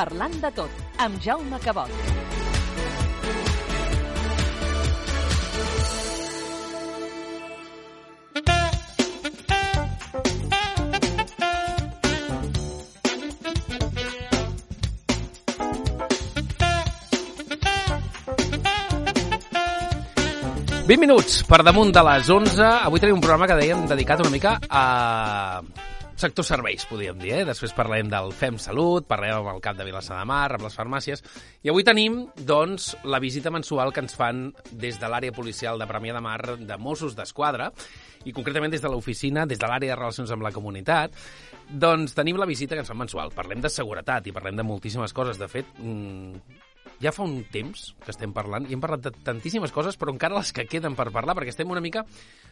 Parlant de tot, amb Jaume Cabot. Vint minuts per damunt de les 11. Avui tenim un programa que dèiem dedicat una mica a sector serveis, podríem dir. Eh? Després parlem del FEM Salut, parlem amb el cap de Vilassar de Mar, amb les farmàcies, i avui tenim, doncs, la visita mensual que ens fan des de l'àrea policial de Premià de Mar de Mossos d'Esquadra, i concretament des de l'oficina, des de l'àrea de relacions amb la comunitat, doncs tenim la visita que ens fan mensual. Parlem de seguretat i parlem de moltíssimes coses. De fet, mmm, ja fa un temps que estem parlant i hem parlat de tantíssimes coses, però encara les que queden per parlar, perquè estem una mica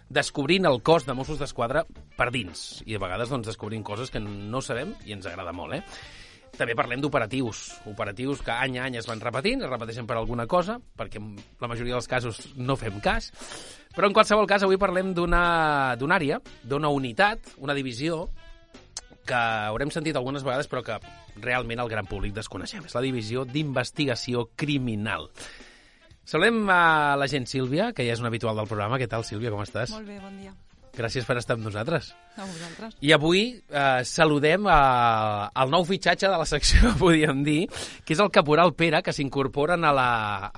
descobrint el cos de Mossos d'Esquadra per dins. I a vegades doncs, descobrim coses que no sabem i ens agrada molt, eh? També parlem d'operatius, operatius que any a any es van repetint, es repeteixen per alguna cosa, perquè en la majoria dels casos no fem cas, però en qualsevol cas avui parlem d'una àrea, d'una unitat, una divisió, que haurem sentit algunes vegades, però que realment el gran públic desconeixem. És la divisió d'investigació criminal. Saludem a la gent Sílvia, que ja és una habitual del programa. Què tal, Sílvia, com estàs? Molt bé, bon dia. Gràcies per estar amb nosaltres. A vosaltres. I avui eh, saludem a, al nou fitxatge de la secció, podríem dir, que és el Caporal Pere, que s'incorporen a la,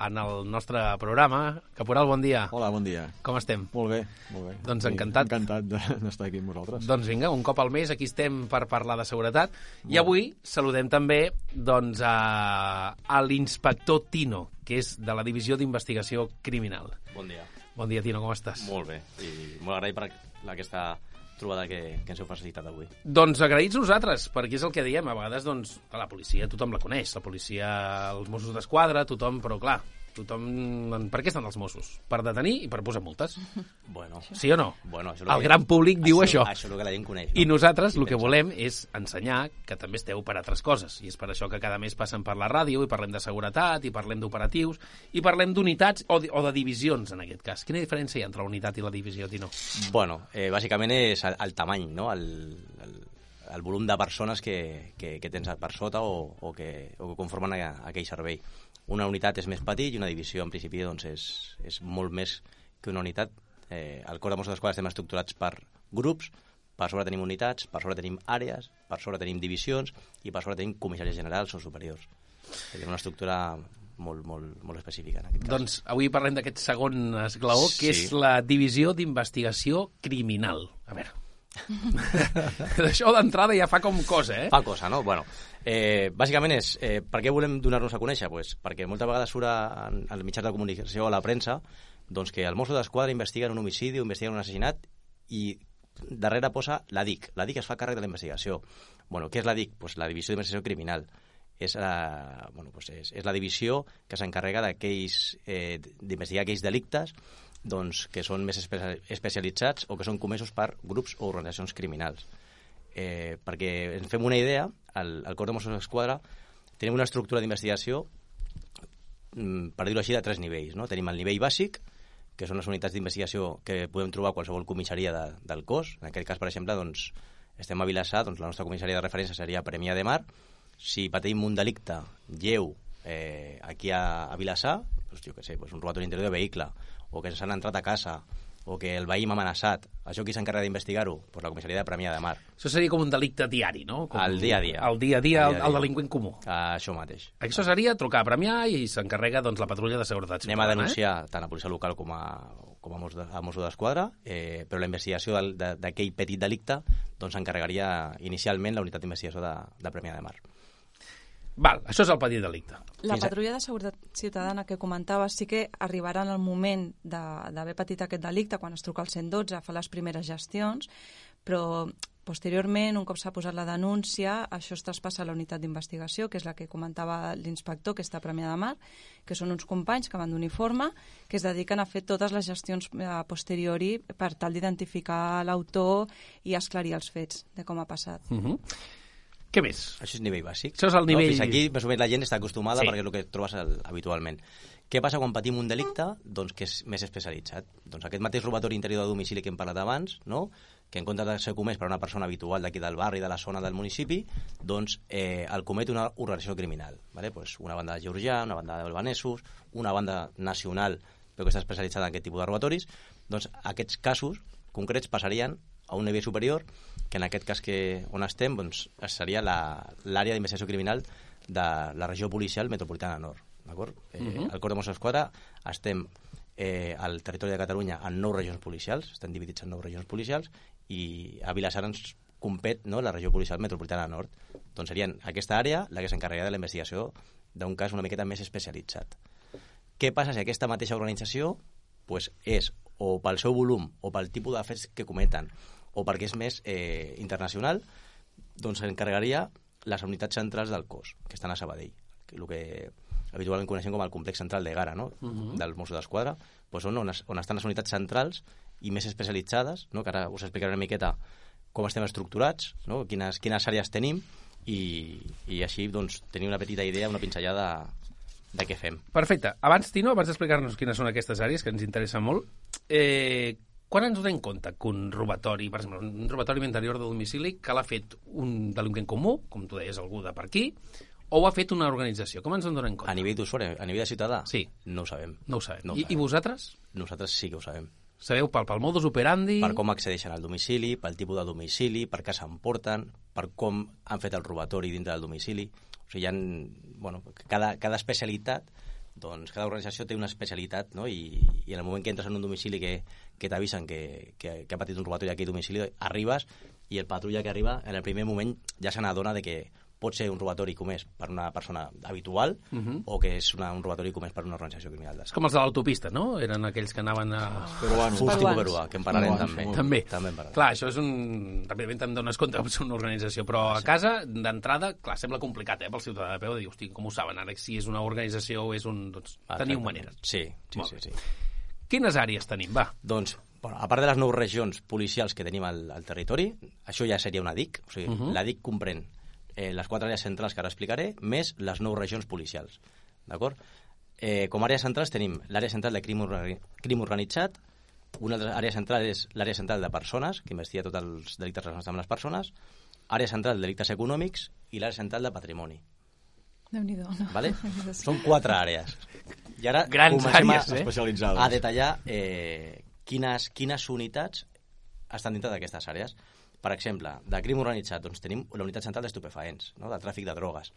en el nostre programa. Caporal, bon dia. Hola, bon dia. Com estem? Molt bé, molt bé. Doncs encantat. Sí, encantat de- d'estar aquí amb vosaltres. Doncs vinga, un cop al mes aquí estem per parlar de seguretat. I avui saludem també doncs, a, a l'inspector Tino, que és de la Divisió d'Investigació Criminal. Bon dia. Bon dia, Tino, com estàs? Molt bé. I molt agraït per aquesta trobada que, que ens heu facilitat avui. Doncs agraïts nosaltres, perquè és el que diem. A vegades, doncs, a la policia tothom la coneix. La policia, els Mossos d'Esquadra, tothom, però clar, tothom... Per què estan els Mossos? Per detenir i per posar multes. Bueno, Sí o no? bueno això El que- gran públic diu això. Això és el que la gent coneix. I no? nosaltres el I que volem és ensenyar que també esteu per altres coses. I és per això que cada mes passen per la ràdio i parlem de seguretat, i parlem d'operatius, i parlem d'unitats o, de, o de divisions, en aquest cas. Quina diferència hi ha entre la unitat i la divisió, Tino? Bueno, eh, bàsicament és el, el tamany, no? El, el, el volum de persones que, que, que tens per sota o, o, que, o que conformen a, aquell servei. Una unitat és més petit i una divisió, en principi, doncs, és, és molt més que una unitat. Eh, al cos de Mossos d'Esquadra estem estructurats per grups, per sobre tenim unitats, per sobre tenim àrees, per sobre tenim divisions i per sobre tenim comissaris generals o superiors. És una estructura molt, molt, molt específica, en aquest cas. Doncs avui parlem d'aquest segon esglaó, que Sí. és la divisió d'investigació criminal. A veure... Això d'entrada ja fa com cosa, eh? Fa cosa, no? Bueno, eh, bàsicament és, eh, per què volem donar-nos a conèixer? Pues perquè moltes vegades surt en, en mitjans de comunicació a la premsa doncs que el Mosso d'Esquadra investiguen un homicidi o investiguen un assassinat i darrere posa la DIC. La DIC es fa càrrec de la investigació. Bueno, què és la DIC? Pues la Divisió d'Investigació Criminal. És, la, bueno, pues és, és la divisió que s'encarrega eh, d'investigar aquells delictes doncs, que són més espe especialitzats o que són comesos per grups o organitzacions criminals eh, perquè ens fem una idea, al, al cos de Mossos d'Esquadra tenim una estructura d'investigació, mm, per dir-ho així, de tres nivells. No? Tenim el nivell bàsic, que són les unitats d'investigació que podem trobar a qualsevol comissaria de, del cos. En aquest cas, per exemple, doncs, estem a Vilassar, doncs la nostra comissaria de referència seria Premià de Mar. Si patim un delicte lleu eh, aquí a, a Vilassar, doncs, jo què sé, doncs un robatori interior de vehicle, o que ens han entrat a casa, o que el veí m'ha amenaçat. Això qui s'encarrega d'investigar-ho? Pues la comissaria de Premià de Mar. Això seria com un delicte diari, no? Com El dia a dia. El dia a dia, El el, dia el dia. delinqüent comú. Uh, això mateix. Això seria trucar a Premià i s'encarrega doncs, la patrulla de seguretat Anem a ciutadana, denunciar tant a policia local com a, com a Mossos de- a Mossos d'Esquadra, eh, però la investigació del- de- d'aquell petit delicte doncs s'encarregaria inicialment la unitat d'investigació de, de Premià de Mar. Val, això és el petit delicte. La Fins a- patrulla de seguretat ciutadana que comentaves sí que arribarà en el moment de- d'haver patit aquest delicte, quan es truca al 112, fa les primeres gestions, però posteriorment, un cop s'ha posat la denúncia, això es traspassa a la unitat d'investigació, que és la que comentava l'inspector, que està a Premià de Mar, que són uns companys que van d'uniforme, que es dediquen a fer totes les gestions eh, a posteriori per tal d'identificar l'autor i esclarir els fets de com ha passat. Uh -huh. Què més? Això és nivell bàsic. Això és el nivell- No? Fins aquí, més o menys, la gent està acostumada Sí. perquè és el que trobes el, habitualment. Què passa quan patim un delicte doncs, que és més especialitzat? Doncs aquest mateix robatori interior de domicili que hem parlat abans, no? que en comptes de ser comès per una persona habitual d'aquí del barri, de la zona del municipi, doncs eh, el comet una organització criminal. ¿vale? Pues una banda de georgià, una banda d'albanesos, una banda nacional però que està especialitzada en aquest tipus de robatoris, doncs aquests casos concrets passarien a un nivell superior, que en aquest cas que on estem doncs, seria la- l'àrea d'investigació criminal de la regió policial metropolitana nord. D'acord? Eh, Mhm. El cos de Mossos d'Esquadra estem eh, al territori de Catalunya en nou regions policials, estem dividits en nou regions policials, i a Vilassar ens compet no, la regió policial metropolitana nord. Doncs serien aquesta àrea la que s'encarregaria de la investigació d'un cas una miqueta més especialitzat. Què passa si aquesta mateixa organització pues, és o pel seu volum o pel tipus de fets que cometen o perquè és més eh, internacional, doncs s'encarregaria les unitats centrals del cos, que estan a Sabadell, que el que habitualment coneixem com el complex central de Gara, no? Mhm. del Mossos d'Esquadra, doncs on, on, on estan les unitats centrals i més especialitzades, no? que ara us explicaré una miqueta com estem estructurats, no? quines, quines àrees tenim, i, i així doncs, tenir una petita idea, una pinzellada de què fem. Perfecte. Abans, Tino, abans d'explicar-nos quines són aquestes àrees, que ens interessa molt, eh, quan ens donem compte que un robatori, per exemple, un robatori interior de domicili, que l'ha fet un delinqüent comú, com tu deies, algú de per aquí, o ho ha fet una organització? Com ens en donem A compte? nivell d'usuari, a nivell de ciutadà, Sí. no ho sabem. No ho sabem. No ho I, I sabem. vosaltres? Nosaltres sí que ho sabem. Sabeu pel, pel modus operandi? Per com accedeixen al domicili, pel tipus de domicili, per què s'emporten, per com han fet el robatori dintre del domicili. O sigui, hi ha, bueno, cada, cada especialitat, doncs cada organització té una especialitat, no? I, i en el moment que entres en un domicili que, que t'avisen que, que, que ha patit un robatori aquí a domicili, arribes i el patrulla que arriba, en el primer moment ja se n'adona de que pot ser un robatori comès per una persona habitual Mhm. o que és una, un robatori comès per una organització criminal És com els de l'autopista, no? Eren aquells que anaven a... Peruans. peruà, que en parlarem Peruans, també. També. També en parlarem. Clar, això és un... Ràpidament te'n dones compte que és una organització, però a casa, d'entrada, clar, sembla complicat, eh, pel ciutadà de peu, de dir, hosti, com ho saben ara, si és una organització o és un... Doncs, teniu maneres. Sí, sí, sí, bé. sí. Quines àrees tenim? Va. Doncs, bueno, a part de les nou regions policials que tenim al, al territori, això ja seria una DIC. O sigui, uh Mhm. -huh. la DIC comprèn eh, les quatre àrees centrals que ara explicaré, més les nou regions policials. D'acord? Eh, com a àrees centrals tenim l'àrea central de crim, organi crim organitzat, una altra àrea central és l'àrea central de persones, que investiga tots els delictes relacionats amb les persones, àrea central de delictes econòmics i l'àrea central de patrimoni. Déu-n'hi-do, no? ¿vale? Són quatre àrees. I ara Grans comencem àrees, a, eh? Especialitzades. a detallar eh, quines, quines unitats estan dintre d'aquestes àrees. Per exemple, de crim organitzat, doncs tenim la unitat central d'estupefaents, no? de tràfic de drogues.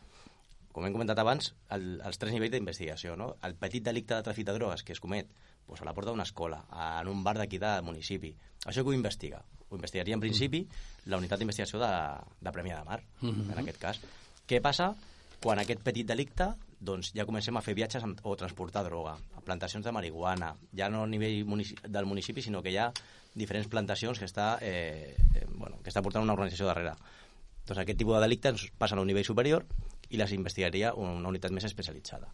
Com hem comentat abans, el, els tres nivells d'investigació. No? El petit delicte de tràfic de drogues que es comet doncs, a la porta d'una escola, en un bar d'aquí del municipi. Això que ho investiga? Ho investigaria en principi la unitat d'investigació de, de Premià de Mar, Mhm. en aquest cas. Què passa quan aquest petit delicte doncs ja comencem a fer viatges amb, o transportar droga, a plantacions de marihuana, ja no a nivell munici del municipi, sinó que hi ha diferents plantacions que està, eh, eh, bueno, que està portant una organització darrere. Doncs aquest tipus de delictes passen a un nivell superior i les investigaria una unitat més especialitzada.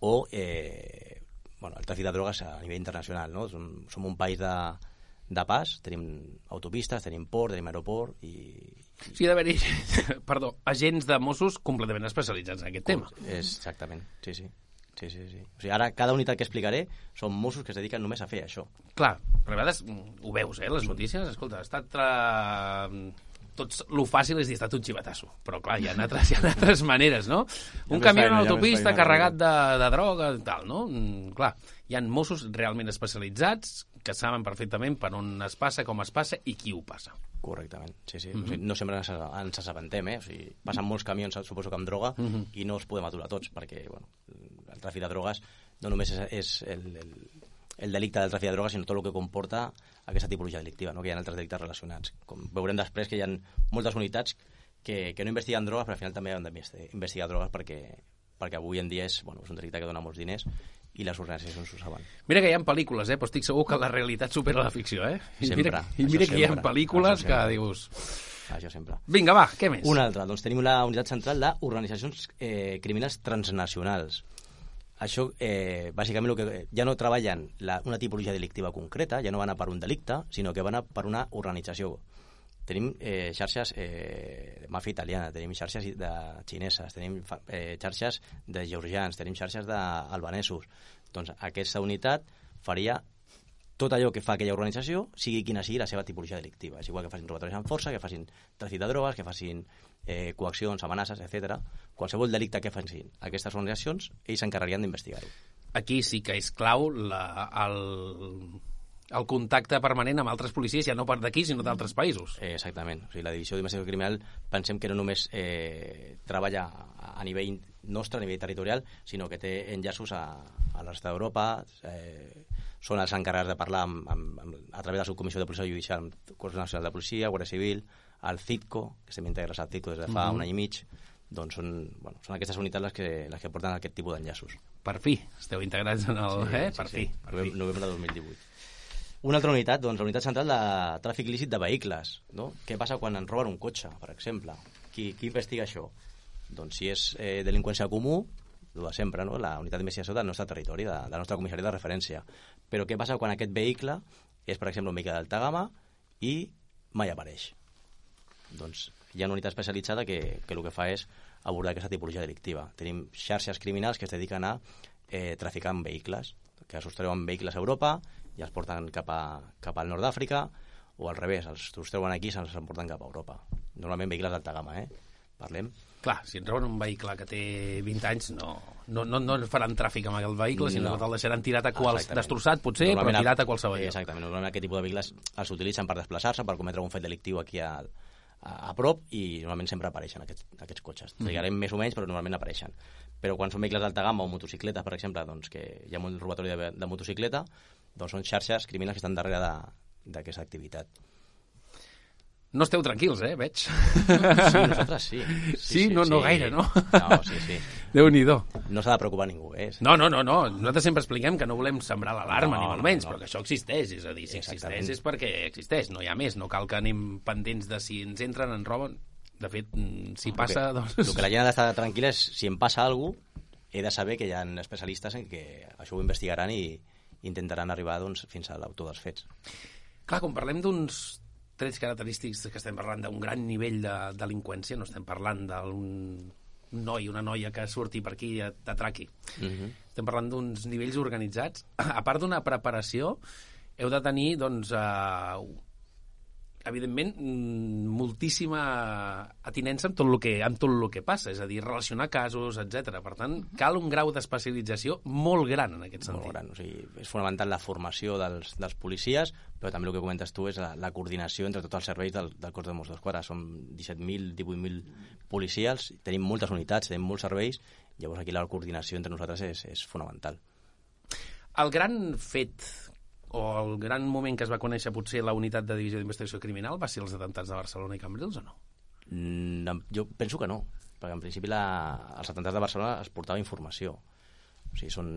O eh, bueno, el tràfic de drogues a nivell internacional. No? Som, som un país de, de pas, tenim autopistes, tenim port, tenim aeroport i... O sigui, ha d'haver-hi, perdó, agents de Mossos completament especialitzats en aquest tema. Exactament, sí, sí. Sí, sí, sí. O sigui, ara cada unitat que explicaré són Mossos que es dediquen només a fer això. Clar, però a vegades mm, ho veus, eh, les notícies. Escolta, ha estat... Tra... Tots, lo fàcil és dir, ha estat un xivatasso. Però, clar, hi ha altres, hi ha altres maneres, no? Un més camió feina, a hi ha més l'autopista feina, carregat de, de droga i tal, no? Mm, clar, hi ha Mossos realment especialitzats que saben perfectament per on es passa, com es passa i qui ho passa. Correctament, sí, sí. Mm -hmm. o sigui, no sempre ens, ens assabentem, eh? O sigui, passen molts camions, suposo que amb droga, mm -hmm. i no els podem aturar tots, perquè bueno, el tràfic de drogues no només és, és el, el, el delicte del tràfic de drogues, sinó tot el que comporta aquesta tipologia delictiva, no? que hi ha altres delictes relacionats. Com veurem després que hi ha moltes unitats que, que no investiguen drogues, però al final també han d'investigar drogues perquè, perquè avui en dia és, bueno, és un delicte que dona molts diners i les organitzacions ho saben. Mira que hi ha pel·lícules, eh? però estic segur que la realitat supera la ficció, eh? I Sempre, mira, I mira que hi ha pel·lícules que dius... Això sempre. Vinga, va, què més? Una altra, doncs tenim la unitat central d'organitzacions eh, criminals transnacionals. Això, eh, bàsicament, el que, ja no treballen la, una tipologia delictiva concreta, ja no van a per un delicte, sinó que van a per una organització. Tenim eh, xarxes eh, de màfia italiana, tenim xarxes de xineses, tenim eh, xarxes de georgians, tenim xarxes d'albanesos. Doncs aquesta unitat faria tot allò que fa aquella organització, sigui quina sigui la seva tipologia delictiva. És igual que facin robatoris amb força, que facin tràfic de drogues, que facin eh, coaccions, amenaces, etc. Qualsevol delicte que facin aquestes organitzacions, ells s'encarregarien d'investigar-ho. Aquí sí que és clau la, el, el contacte permanent amb altres policies, ja no per d'aquí, sinó d'altres països. Eh, exactament. O sigui, la divisió d'investigació criminal pensem que no només eh, treballa a, a nivell nostre, a nivell territorial, sinó que té enllaços a, a la resta d'Europa, eh, són els encarregats de parlar amb, amb, amb, a través de la subcomissió de policia judicial amb Cos Nacional de Policia, Guàrdia Civil, el CITCO, que estem integrats al CITCO des de fa mm -hmm. un any i mig, doncs són, bueno, són aquestes unitats les que, les que porten aquest tipus d'enllaços. Per fi, esteu integrats en el... Sí, eh? sí, per sí. fi, per Novembre, fi. novembre de 2018. Una altra unitat, doncs, la unitat central de tràfic lícit de vehicles. No? Què passa quan en roben un cotxe, per exemple? Qui, qui investiga això? Doncs si és eh, delinqüència comú, el de sempre, no? la unitat d'investigació del nostre territori, de, de la nostra comissaria de referència. Però què passa quan aquest vehicle és, per exemple, un vehicle d'alta gamma i mai apareix? Doncs hi ha una unitat especialitzada que, que el que fa és abordar aquesta tipologia delictiva. Tenim xarxes criminals que es dediquen a eh, traficar amb vehicles, que sostreuen vehicles a Europa i els porten cap, a, cap al nord d'Àfrica, o al revés, els sostreuen aquí i se'ls emporten cap a Europa. Normalment vehicles d'alta gamma, eh? Parlem. Clar, si et roben un vehicle que té 20 anys, no, no, no, no faran tràfic amb el vehicle, sinó No. que te'l deixaran tirat a quals, Exactament. destrossat, potser, però Normalment tirat a qualsevol lloc. Exactament. Normalment aquest tipus de vehicles els utilitzen per desplaçar-se, per cometre un fet delictiu aquí a, a, a prop i normalment sempre apareixen aquests, aquests cotxes. Mhm. Trigarem més o menys, però normalment apareixen. Però quan són vehicles d'alta gamma o motocicletes, per exemple, doncs que hi ha molt robatori de, de motocicleta, doncs són xarxes criminals que estan darrere de- d'aquesta activitat. No esteu tranquils, eh, veig. Sí, nosaltres sí. Sí, no- no gaire, no? No, sí, sí. Déu-n'hi-do. No s'ha de preocupar ningú, eh? No, no, no, no. Nosaltres sempre expliquem que no volem sembrar l'alarma, No, ni molt menys, no. però que això existeix. És a dir, si Exactament. existeix és perquè existeix, no hi ha més. No cal que anem pendents de si ens entren, ens roben. De fet, mm, si passa, que, doncs... El que la gent ha d'estar tranquil·la és si em passa alguna cosa, he de saber que hi ha especialistes en què això ho investigaran i intentaran arribar doncs, fins a l'autor dels fets. Clar, quan parlem d'uns trets característics que estem parlant d'un gran nivell de delinqüència, no estem parlant d'un noi, una noia que surti per aquí i t'atraqui. Mm -hmm. Estem parlant d'uns nivells organitzats. A part d'una preparació, heu de tenir, doncs, eh, evidentment, mm, moltíssima atinença amb tot el que, amb tot el que passa, és a dir, relacionar casos, etc. Per tant, cal un grau d'especialització molt gran en aquest sentit. Molt gran. O sigui, és fonamental la formació dels, dels policies, però també el que comentes tu és la, la coordinació entre tots els serveis del, del cos de Mossos d'Esquadra. Som 17.000, 18.000 policies, tenim moltes unitats, tenim molts serveis, llavors aquí la coordinació entre nosaltres és, és fonamental. El gran fet o el gran moment que es va conèixer potser la unitat de divisió d'investigació criminal va ser els atemptats de Barcelona i Cambrils o no? Mm, jo penso que no, perquè en principi la, els atemptats de Barcelona es portava informació. O sigui, són,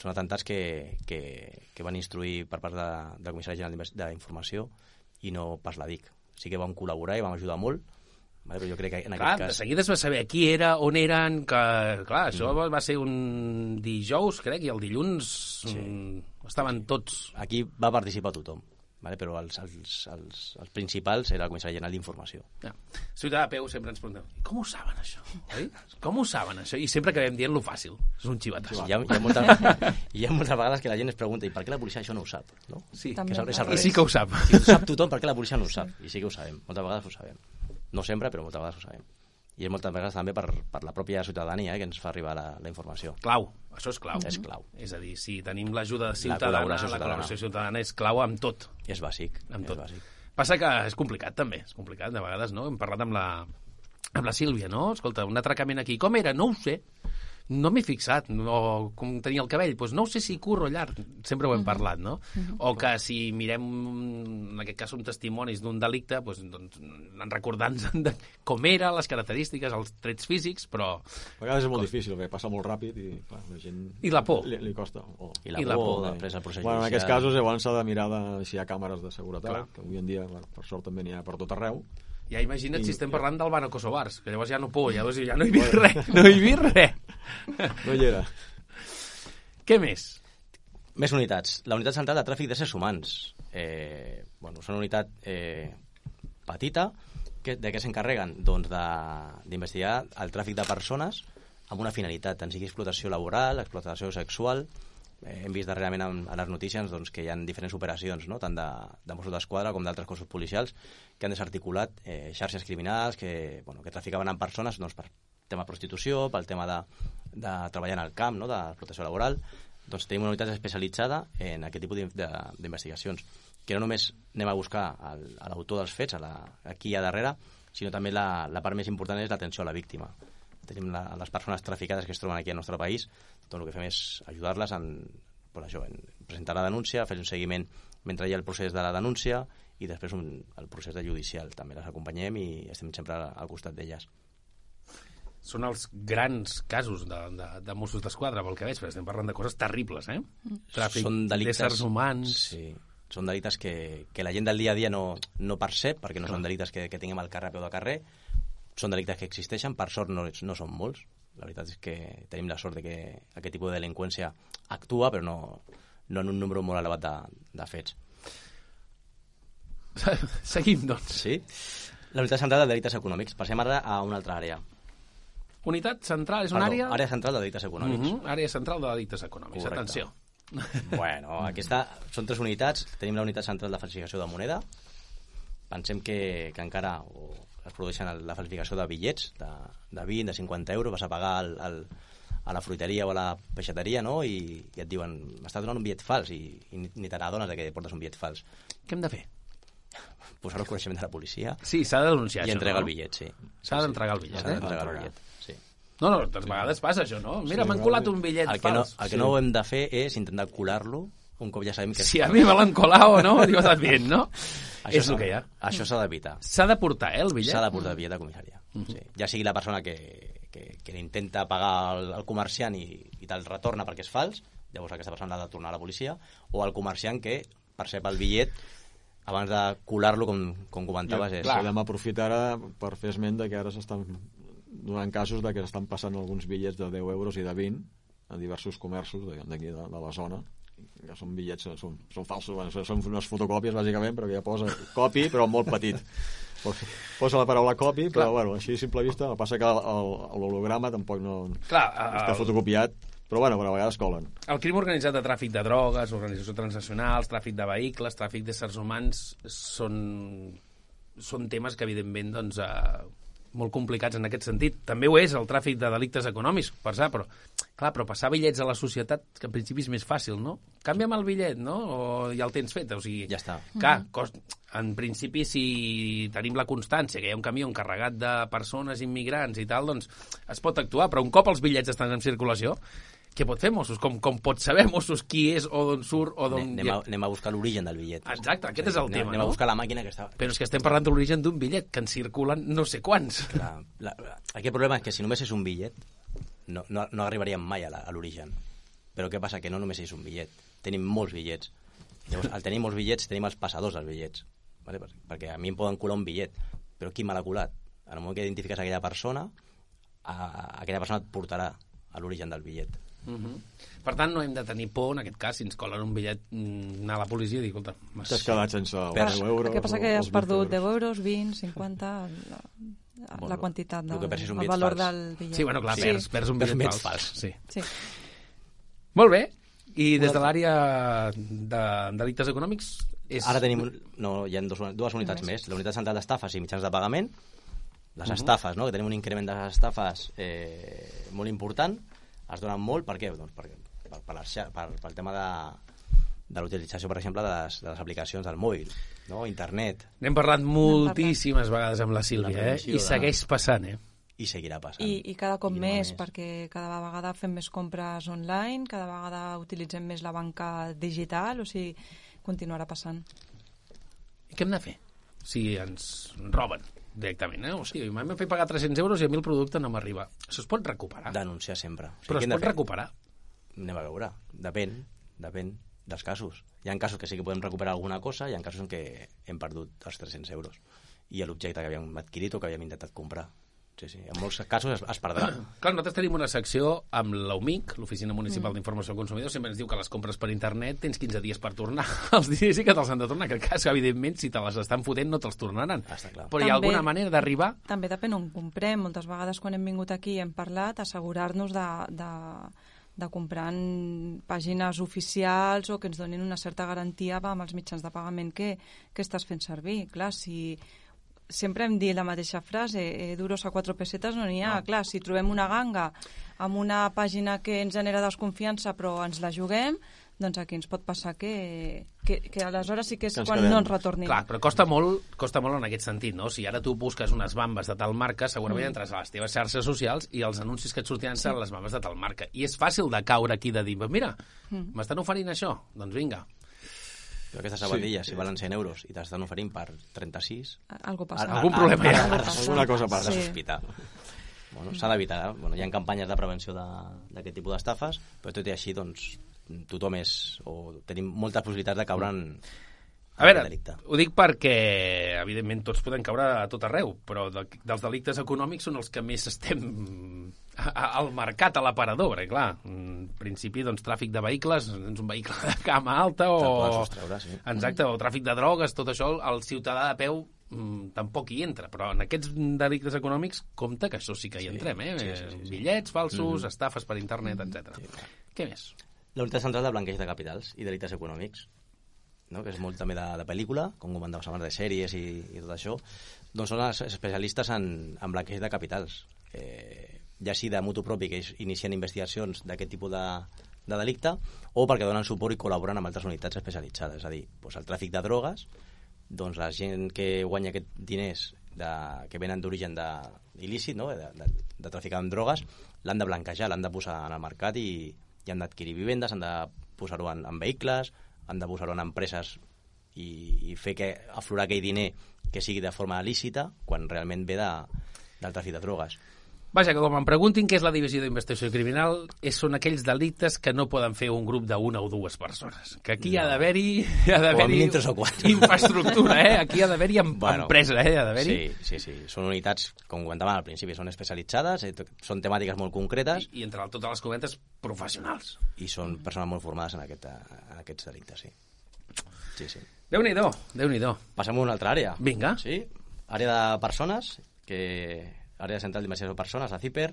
són atemptats que, que, que van instruir per part de, de la Comissària General d'Informació i no pas la DIC. Sí que vam col·laborar i vam ajudar molt, vale? però jo crec que en Clar, aquest de cas... seguida es va saber qui era, on eren, que, clar, això va ser un dijous, crec, i el dilluns Sí. mm, estaven tots... Aquí va participar tothom, vale? però els, els, els, els principals era la Comissària General d'Informació. Ja. Ciutadà peu sempre ens preguntem, com ho saben això? Oi? Com ho saben això? I sempre acabem dient lo fàcil. És un xivatàs. Hi ha, hi, ha molta, hi ha moltes vegades que la gent es pregunta i per què la policia això no ho sap? No? Sí, També que és al- és al I revés. sí que ho sap. Si ho sap tothom, per què la policia no ho sap? I sí que ho sabem, moltes vegades ho sabem. No sempre, però moltes vegades ho sabem. I és moltes vegades també per, per la pròpia ciutadania eh, que ens fa arribar la, la informació. Clau, això és clau. És clau. És a dir, si tenim l'ajuda ciutadana, la col·laboració col·laboració, ciutadana. ciutadana és clau amb tot. És bàsic. Amb és tot. bàsic. Passa que és complicat, també. És complicat, de vegades, no? Hem parlat amb la, amb la Sílvia, no? Escolta, un atracament aquí. Com era? No ho sé. No m'he fixat. O com tenia el cabell. Doncs no ho sé si curro llarg. Sempre ho hem parlat, no? O que si mirem, en aquest cas, un testimonis d'un delicte, doncs, doncs en recordar-nos de com era, les característiques, els trets físics, però... A vegades és molt difícil, perquè passa molt ràpid i clar, la gent... I la por. Li, li costa. O... I la, I la por, por, després el procés Bueno, en aquests casos llavors s'ha de mirar de, si hi ha càmeres de seguretat, Clar. que avui en dia, per sort també n'hi ha per tot arreu. Ja imagina't I- si estem parlant d'Albano Kosovars, que llavors ja no puc, llavors ja no hi vist res, no hi vist res. No hi era. Què més? Més unitats. La unitat central de tràfic d'éssers humans. Eh, bueno, és una unitat eh, petita que, de què s'encarreguen? Doncs de- d'investigar el tràfic de persones amb una finalitat, tant sigui explotació laboral, explotació sexual, hem vist darrerament en, a les notícies doncs, que hi ha diferents operacions, no? tant de, de Mossos d'Esquadra com d'altres cossos policials, que han desarticulat eh, xarxes criminals que, bueno, que traficaven amb persones doncs, per tema prostitució, pel tema de, de treballar en el camp, no? de protecció laboral, doncs tenim una unitat especialitzada en aquest tipus d'investigacions, que no només anem a buscar l'autor dels fets, a la, aquí a darrere, sinó també la, la part més important és l'atenció a la víctima. Tenim la, les persones traficades que es troben aquí al nostre país, doncs el que fem és ajudar-les en, pues això, en presentar la denúncia, fer un seguiment mentre hi ha el procés de la denúncia i després un, el procés de judicial. També les acompanyem i estem sempre al costat d'elles. Són els grans casos de, de, de Mossos d'Esquadra, pel que veig, perquè estem parlant de coses terribles, eh? Tràfic són delictes, d'éssers humans... Sí, són delictes que, que la gent del dia a dia no, no percep, perquè no són delictes que, que tinguem al carrer a peu de carrer, són delictes que existeixen, per sort no, no són molts. La veritat és que tenim la sort de que aquest tipus de delinqüència actua, però no, no en un número molt elevat de, de fets. Seguim, doncs. Sí? La unitat central de delictes econòmics. Passem ara a una altra àrea. Unitat central és una Perdó, àrea... àrea central de delictes econòmics. Mhm, àrea central de delictes econòmics. Correcte. Atenció. Bueno, aquesta són tres unitats. Tenim la unitat central de falsificació de moneda. Pensem que, que encara o es produeixen el- la falsificació de bitllets de, de 20, de 50 euros. Vas a pagar al, al, a la fruiteria o a la peixateria, no? I, i et diuen, m'estàs donant un bitllet fals i, i ni, te n'adones de que portes un bitllet fals. Què hem de fer? Posar-ho al coneixement de la policia Sí, s'ha de denunciar i això, entregar no? el bitllet, sí. S'ha d'entregar el bitllet, S'ha eh? d'entregar el bitllet, sí. No, no, tantes vegades passa això, no? Mira, m'han colat un bitllet El que, no, fals. el que no hem de fer és intentar colar-lo un cop ja sabem que... Si a mi me l'han colat o no, diu estat bien, no? Això és el que hi ha. Això s'ha d'evitar. S'ha de portar, eh, el bitllet? S'ha de portar el bitllet a comissària. sí. Ja sigui la persona que, que, que intenta pagar el, el comerciant i, i te'l retorna perquè és fals, llavors aquesta persona l'ha de tornar a la policia, o el comerciant que percep el bitllet abans de colar-lo, com, com comentaves, és... Podem aprofitar ara per fer esment de que ara s'estan donant casos de que s'estan passant alguns bitllets de 10 euros i de 20 a diversos comerços de- d'aquí de, de la zona que són bitllets, són, són falsos, bueno, són unes fotocòpies, bàsicament, però que ja posa copi, però molt petit. Posa la paraula copi, però, Clar. bueno, així a simple vista, el que passa que l'holograma tampoc no Clar, està el, fotocopiat, però, bueno, però a vegades colen. el crim organitzat de tràfic de drogues, organitzacions transnacionals, tràfic de vehicles, tràfic d'éssers humans, són, són temes que, evidentment, doncs, eh, molt complicats en aquest sentit. També ho és el tràfic de delictes econòmics, per cert, però, clar, però passar bitllets a la societat, que en principi és més fàcil, no? Canvia'm el bitllet, no? O ja el tens fet, o sigui... Ja està. Clar, cost... en principi, si tenim la constància que hi ha un camió encarregat de persones immigrants i tal, doncs es pot actuar, però un cop els bitllets estan en circulació, què pot fer Mossos? Com, com pot saber Mossos qui és o d'on surt o d'on... Anem a, anem a buscar l'origen del bitllet. Exacte, aquest és el anem, tema, Anem no? a buscar la màquina que està... Però és que estem parlant de l'origen d'un bitllet, que en circulen no sé quants. La, la, aquí el problema és que si només és un bitllet, no, no, no arribaríem mai a la- a l'origen. Però què passa? Que no només és un bitllet. Tenim molts bitllets. Llavors, al tenir molts bitllets, tenim els passadors dels bitllets. Vale? Per- Perquè a mi em poden colar un bitllet, però qui me l'ha colat? En el moment que identifiques aquella persona, a, aquella persona et portarà a l'origen del bitllet. Uh Per tant, no hem de tenir por, en aquest cas, si ens colen un bitllet, mm, anar a la policia i dir, escolta... T'has quedat sense els Per- 10 euros. El que passa que has els 20 perdut euros. 10 euros, 20, 50, la, la Bueno, quantitat, el del, el bitllet valor fals. del bitllet. Sí, bueno, clar, sí. perds, perds un bitllet fals. fals. Sí. Sí. Molt bé. I des de l'àrea de delictes econòmics... És... Ara tenim, un- no, hi ha dos, dues unitats Només. més. La unitat central d'estafes i mitjans de pagament, les estafes, no? que tenim un increment de les estafes eh, molt important, es donen molt, per què? Doncs per, per, per, les xa- per, pel tema de, de l'utilització, per exemple, de les, de les aplicacions del mòbil, no? internet, N'hem parlat moltíssimes vegades amb la Sílvia, eh? I de- segueix passant, eh? i seguirà passant. I, I cada cop I més, més. perquè cada vegada fem més compres online, cada vegada utilitzem més la banca digital, o sigui, continuarà passant. I què hem de fer? Si ens roben directament, eh? O sigui, m'hem fet pagar 300 euros i a mi el producte no m'arriba. Això es pot recuperar? Denunciar sempre. O sigui, Però es pot recuperar? Anem a veure. Depèn, depèn dels casos. Hi ha casos que sí que podem recuperar alguna cosa, hi ha casos en què hem perdut els 300 euros i l'objecte que havíem adquirit o que havíem intentat comprar. Sí, sí, en molts casos es, es perdrà. Clar, nosaltres tenim una secció amb l'UMIC, l'Oficina Municipal d'Informació al Consumidor, sempre ens diu que les compres per internet tens 15 dies per tornar. Els dies sí que te'ls han de tornar, que el cas, evidentment, si te les estan fotent no te'ls tornaran. Ah, està clar. Però hi ha També- alguna manera d'arribar... També depèn on comprem. Moltes vegades quan hem vingut aquí i hem parlat, assegurar-nos de, de, de comprar en pàgines oficials o que ens donin una certa garantia amb els mitjans de pagament que, que estàs fent servir. Clar, si sempre hem dit la mateixa frase, eh, duros a quatre pessetes no n'hi ha. No. Clar, si trobem una ganga amb una pàgina que ens genera desconfiança però ens la juguem, doncs aquí ens pot passar que, que, que aleshores sí que és Que quan quedem. no ens retornin. Clar, però costa molt, costa molt en aquest sentit, no? Si ara tu busques unes bambes de tal marca, segurament entres a les teves xarxes socials i els anuncis que et sortiran seran les bambes de tal marca. I és fàcil de caure aquí de dir, mira, m'estan oferint això, doncs vinga. Però aquestes sabatilles, si valen 100 euros i t'estan oferint per 36, Algo passa. Algun problema hi ha. Alguna cosa passa. Sí. sospitar. Bueno, S'ha d'evitar. eh? Bueno, hi ha campanyes de prevenció de- d'aquest tipus d'estafes, però tot i així, doncs, tothom és... o tenim moltes possibilitats de caure en, A veure, delicte. ho dic perquè, evidentment, tots podem caure a tot arreu, però de, dels delictes econòmics són els que més estem al mercat, a l'aparador, perquè, clar, en principi, doncs, tràfic de vehicles, és un vehicle de cama alta o... sostreure, sí. Exacte, o tràfic de drogues, tot això, el ciutadà de peu mm, tampoc hi entra, però en aquests delictes econòmics compte que això sí que hi entrem, eh? sí, sí, sí, sí. Bitllets falsos, estafes per internet, etc. Què més? La unitat central de blanqueig de capitals i delictes econòmics, no? que és molt també de, de pel·lícula, com comentàvem abans de sèries i, i tot això, doncs són els especialistes en, en blanqueig de capitals. Eh, ja sigui de mutu propi, que inicien investigacions d'aquest tipus de, de delicte, o perquè donen suport i col·laboren amb altres unitats especialitzades. És a dir, doncs el tràfic de drogues, doncs la gent que guanya aquests diners de, que venen d'origen il·lícit, no? de, de, de traficar amb drogues, l'han de blanquejar, l'han de posar en el mercat i, i han d'adquirir vivendes, han de posar-ho en, en vehicles, han de posar-ho en empreses i, i fer que aflorar aquell diner que sigui de forma lícita quan realment ve de, del tràfic de drogues. Vaja, que com em preguntin què és la divisió d'investigació criminal, és, són aquells delictes que no poden fer un grup d'una o dues persones. Que aquí ha d'haver-hi ha d'haver-hi infraestructura, eh? Aquí ha d'haver-hi em Bueno, empresa, eh? Ha d'haver-hi... Sí, sí, sí. Són unitats, com comentàvem al principi, són especialitzades, eh, són temàtiques molt concretes I, I entre totes les comentes, professionals. i són persones molt formades en, aquest, en aquests delictes, sí. Sí, sí. Déu-n'hi-do, déu nhi déu Passem a una altra àrea. Vinga. Sí, àrea de persones, que àrea central d'investigació de persones, la CIPER,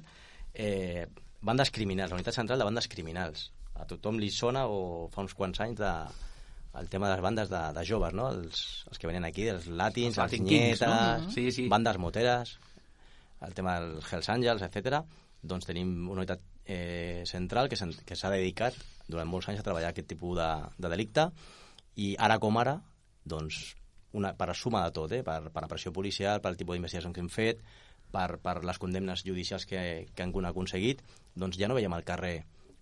eh, bandes criminals, la unitat central de bandes criminals. A tothom li sona, o fa uns quants anys, de, el tema de les bandes de, de joves, no? Els, els que venen aquí, els latins, Els els, nietes, no? Sí, sí. bandes moteres, el tema dels Hells Angels, etc. Doncs tenim una unitat eh, central que s'ha dedicat durant molts anys a treballar aquest tipus de, de delicte i ara com ara, doncs, una, per suma de tot, eh? per, per la pressió policial, pel tipus d'investigació que hem fet, per, per les condemnes judicials que, que han aconseguit, doncs ja no veiem al carrer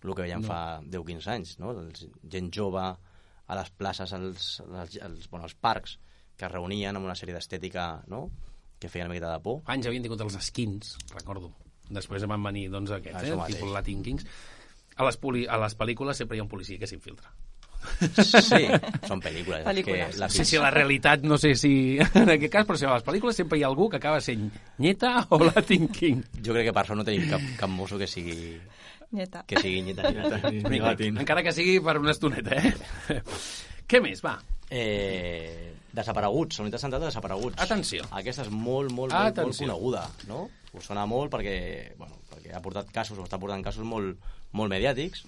el que veiem no. fa 10-15 anys, no? Els, gent jove a les places, als, als, als, bueno, als parcs, que es reunien amb una sèrie d'estètica no? que feien una miqueta de por. Anys havien tingut els skins, recordo. Després van venir, doncs, aquests, Això eh? Tipus Latin Kings. A les, poli a les pel·lícules sempre hi ha un policia que s'infiltra. Sí, són pel·lícules. Pel·lícules. Que la Sí, sí, la realitat, no sé si en aquest cas, però si a les pel·lícules sempre hi ha algú que acaba sent Nieta o Latin King. Jo crec que per això no tenim cap, cap mosso que sigui, Nieta. que sigui nyeta. Ni, ni latín. Encara que sigui per una estoneta, eh? Què més, va? Eh, desapareguts, la unitat central de desapareguts. Atenció. Aquesta és molt, molt, molt, molt coneguda, no? Us sona molt perquè, bueno, perquè ha portat casos, o està portant casos molt, molt mediàtics.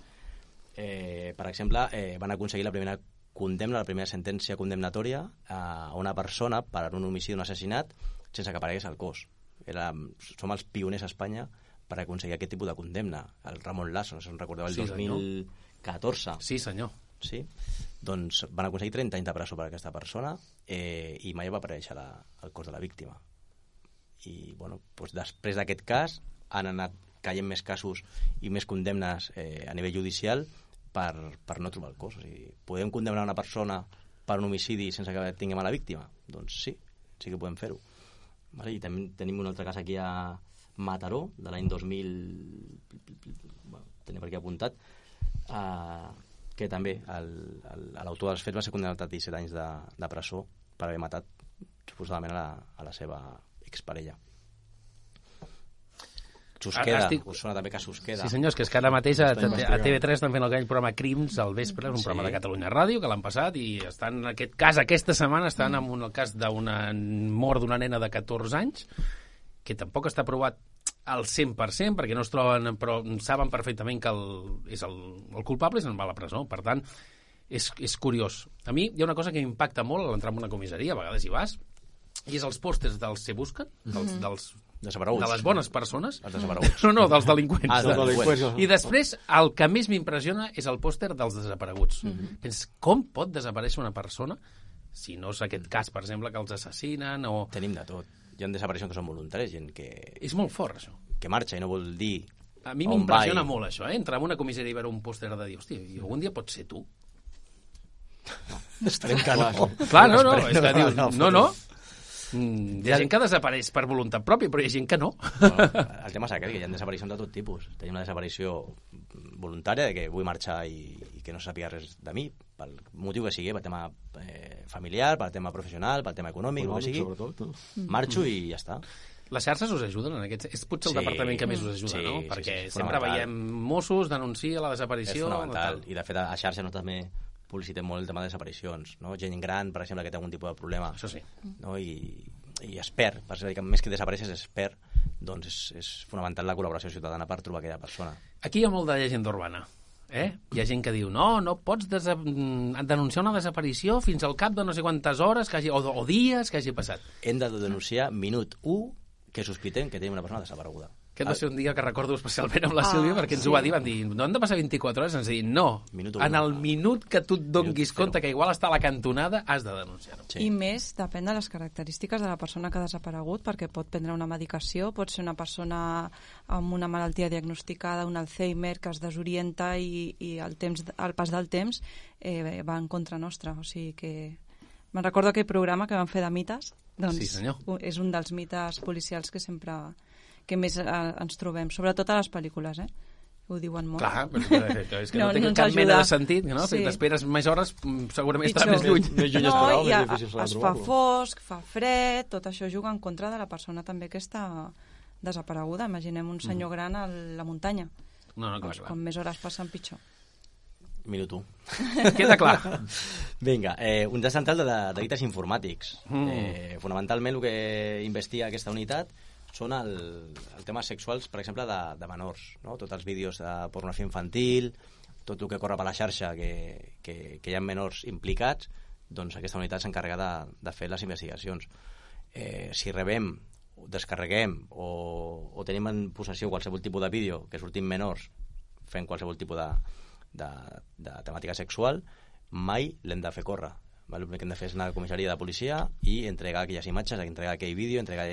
Eh, per exemple, eh, van aconseguir la primera condemna, la primera sentència condemnatòria a una persona per un homicidi o un assassinat sense que aparegués al cos. Era, som els pioners a Espanya per aconseguir aquest tipus de condemna. El Ramon Lasso, no sé si en recordeu, el Sí, senyor. 2014. Sí, senyor. Sí? Doncs van aconseguir 30 anys de presó per aquesta persona eh, i mai va aparèixer la, el cos de la víctima. I, bueno, doncs després d'aquest cas han anat caient més casos i més condemnes eh, a nivell judicial per, per no trobar el cos. O sigui, podem condemnar una persona per un homicidi sense que tinguem a la víctima? Doncs sí, sí que podem fer-ho. Vale? I també tenim un altre cas aquí a Mataró, de l'any 2000... Bueno, tenia per aquí apuntat, uh, que també l'autor dels fets va ser condemnat a 17 anys de, de presó per haver matat suposadament a la, a la seva exparella. Susqueda, Estic- us sona també que Susqueda. Sí, senyors, que és que ara mateix a, a, a investigant. TV3 estan fent aquell programa Crims al vespre, és un Sí. programa de Catalunya Ràdio, que l'han passat, i estan, en aquest cas, aquesta setmana, estan en un, el cas d'una mort d'una nena de 14 anys, que tampoc està provat al 100%, perquè no es troben, però saben perfectament que el, és el, el culpable i se'n va a la presó. Per tant, és, és curiós. A mi hi ha una cosa que m'impacta molt a l'entrar en una comissaria, a vegades hi vas, i és els pòsters dels Se Busquen, dels, dels, Desapareguts. de les bones persones. Els desapareguts. No, no, dels delinqüents. Ah, dels delinqüents. I després, el que més m'impressiona és el pòster dels desapareguts. Mm -hmm. Pens, com pot desaparèixer una persona si no és aquest cas, per exemple, que els assassinen o... Tenim de tot. Hi ha desaparicions que són voluntaris, gent que, És molt fort, això. que marxa i no vol dir A mi on m'impressiona molt això, eh? Entrar en una comissaria i veure un pòster de dir, hòstia, i algun dia pots ser tu? Esperem que no. Clar, no, no, és que dius, no, no, no. Mm, hi ha gent que desapareix per voluntat pròpia, però hi ha gent que no. Bueno, el tema és aquest, que hi ha desaparicions de tot tipus. Tenim una desaparició voluntària de que vull marxar i, i que no sàpiga res de mi, pel motiu que sigui, pel tema eh, familiar, pel tema professional, pel tema econòmic, el que Econòmic, sigui. sobretot. No? Marxo i ja està. Les xarxes us ajuden en aquest... És potser el Sí. departament que més us ajuda, Sí, no? sí, Perquè sí, és sempre veiem Mossos denuncia la És desaparició... fonamental. tal. I de fet a xarxa no també publicitem molt el tema de desaparicions. No? Gent gran, per exemple, que té algun tipus de problema. Això sí. no? I, i es perd, que més que desapareixes es perd, doncs és, és fonamental la col·laboració ciutadana per trobar aquella persona. Aquí hi ha molt de llegenda urbana. Eh? Hi ha gent que diu, no, no pots mm, denunciar una desaparició fins al cap de no sé quantes hores que hagi, o, o dies que hagi passat. Hem de denunciar minut 1 que sospitem que tenim una persona desapareguda. Aquest va ser un dia que recordo especialment amb la Sílvia, perquè ens ho va dir, van dir, no han de passar 24 hores, ens dir, no, Minut en el minut que tu et donguis Minut compte que igual està a la cantonada, has de denunciar-ho. Sí. I més depèn de les característiques de la persona que ha desaparegut, perquè pot prendre una medicació, pot ser una persona amb una malaltia diagnosticada, un Alzheimer, que es desorienta i, i el, temps, el pas del temps eh, va en contra nostra. O sigui que... Me'n recordo aquell programa que vam fer de mites. Doncs Sí, senyor. És un dels mites policials que sempre que més eh, ens trobem, sobretot a les pel·lícules, eh? Ho diuen molt. Clar, però és que, no, No, té no cap mena ajuda. de sentit, no? Sí. Si t'esperes més hores, mm, segurament estarà més lluny. Més lluny no, esperava, i a, difícil serà es fa fosc, fa fred, tot això juga en contra de la persona també que està desapareguda. Imaginem un senyor gran a la muntanya. No, no, clar, Doncs, clar. com més hores passen, pitjor. Minut 1. Queda clar. Vinga, eh, un de central de, de delictes informàtics. Mm. Eh, fonamentalment el que investiga aquesta unitat són el, el temes sexuals, per exemple, de, de menors. No? Tots els vídeos de pornografia infantil, tot el que corre per la xarxa que, que, que hi ha menors implicats, doncs aquesta unitat s'encarrega de, de fer les investigacions. Eh, si rebem, descarreguem o, o tenim en possessió qualsevol tipus de vídeo que sortim menors fent qualsevol tipus de, de, de temàtica sexual, mai l'hem de fer córrer. El que hem de fer és anar a la comissaria de policia i entregar aquelles imatges, entregar aquell vídeo, entregar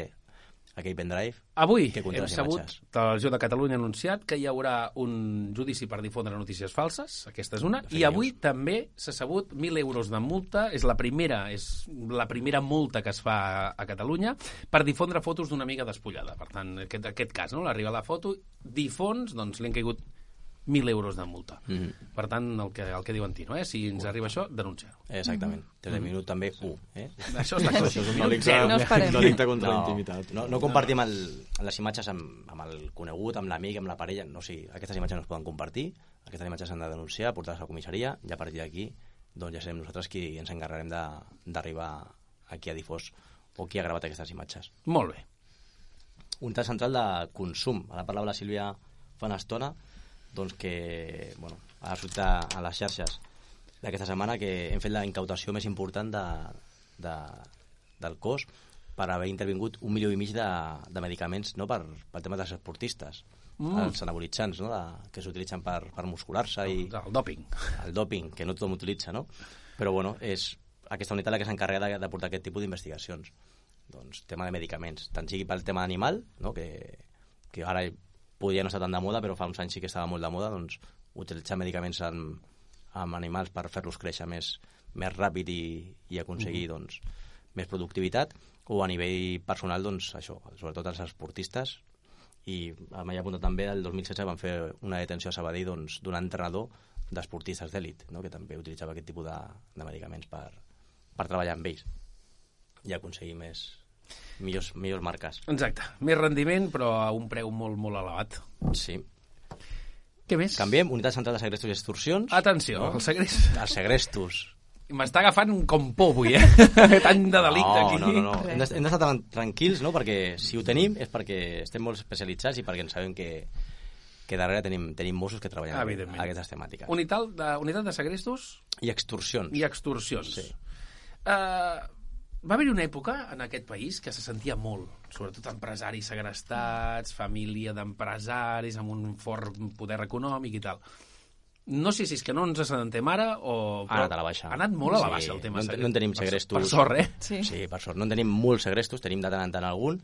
aquell pendrive. Avui que hem sabut, imatges. Televisió de Catalunya ha anunciat que hi haurà un judici per difondre notícies falses, aquesta és una, Fake i avui news. també s'ha sabut 1.000 euros de multa, és la primera és la primera multa que es fa a, a Catalunya per difondre fotos d'una amiga despullada. Per tant, aquest, aquest cas, no? l'arriba la foto, difons, doncs li han caigut 1.000 euros de multa. Mhm. Per tant, el que, el que diu en Tino, eh? si ens arriba això, denunciar-ho. Exactament. Des del minut també 1. Eh? Això està clar. Això és un delicte. No delicte contra la No, intimitat. no, no compartim el, les imatges amb, amb el conegut, amb l'amic, amb la parella. No, o sigui, aquestes imatges no es poden compartir, aquestes imatges s'han de denunciar, portar-les a la comissaria, i a partir d'aquí doncs ja serem nosaltres qui ens encarregarem de- d'arribar a qui ha difós o qui ha gravat aquestes imatges. Molt bé. Un tal central de consum. Ara parlava la Sílvia fa una estona doncs que bueno, ha sortit a, les xarxes d'aquesta setmana que hem fet la incautació més important de, de, del cos per haver intervingut un milió i mig de, de medicaments no, per, pel tema dels esportistes, mm. els anabolitzants no, de, que s'utilitzen per, per muscular-se i El dòping. el doping, que no tothom utilitza, no? Però, bueno, és aquesta unitat la que s'encarrega de, de portar aquest tipus d'investigacions. Doncs tema de medicaments, tant sigui pel tema animal, no? que, que ara podia no estar tan de moda, però fa uns anys sí que estava molt de moda, doncs utilitzar medicaments amb, amb animals per fer-los créixer més, més ràpid i, i aconseguir Mm-hmm. doncs, més productivitat, o a nivell personal, doncs això, sobretot els esportistes, i m'he apuntat també, el 2016 van fer una detenció a Sabadell doncs, d'un entrenador d'esportistes d'èlit, no? que també utilitzava aquest tipus de, de medicaments per, per treballar amb ells i aconseguir més millors, millors marques. Exacte. Més rendiment, però a un preu molt, molt elevat. Sí. Què més? Canviem, unitat central de segrestos i extorsions. Atenció, el segrest. Els segrestos. M'està agafant com por avui, eh? Tant de delicte no, aquí. No, no, no. Hem d'estar tran- tranquils, no? perquè si ho tenim és perquè estem molt especialitzats i perquè en sabem que, que darrere tenim, tenim Mossos que treballen a aquestes temàtiques. Unitat de, unitat de segrestos I extorsions. i extorsions. Sí. Uh, va haver-hi una època en aquest país que se sentia molt, sobretot empresaris segrestats, família d'empresaris amb un fort poder econòmic i tal. No sé si és que no ens assentem ara o... Ha anat a la baixa. Ha anat molt a la Sí, baixa el tema no no en tenim per- segrestos. Per sort, eh? Sí. Sí, per sort. No en tenim molts segrestos, tenim de tant en tant algun.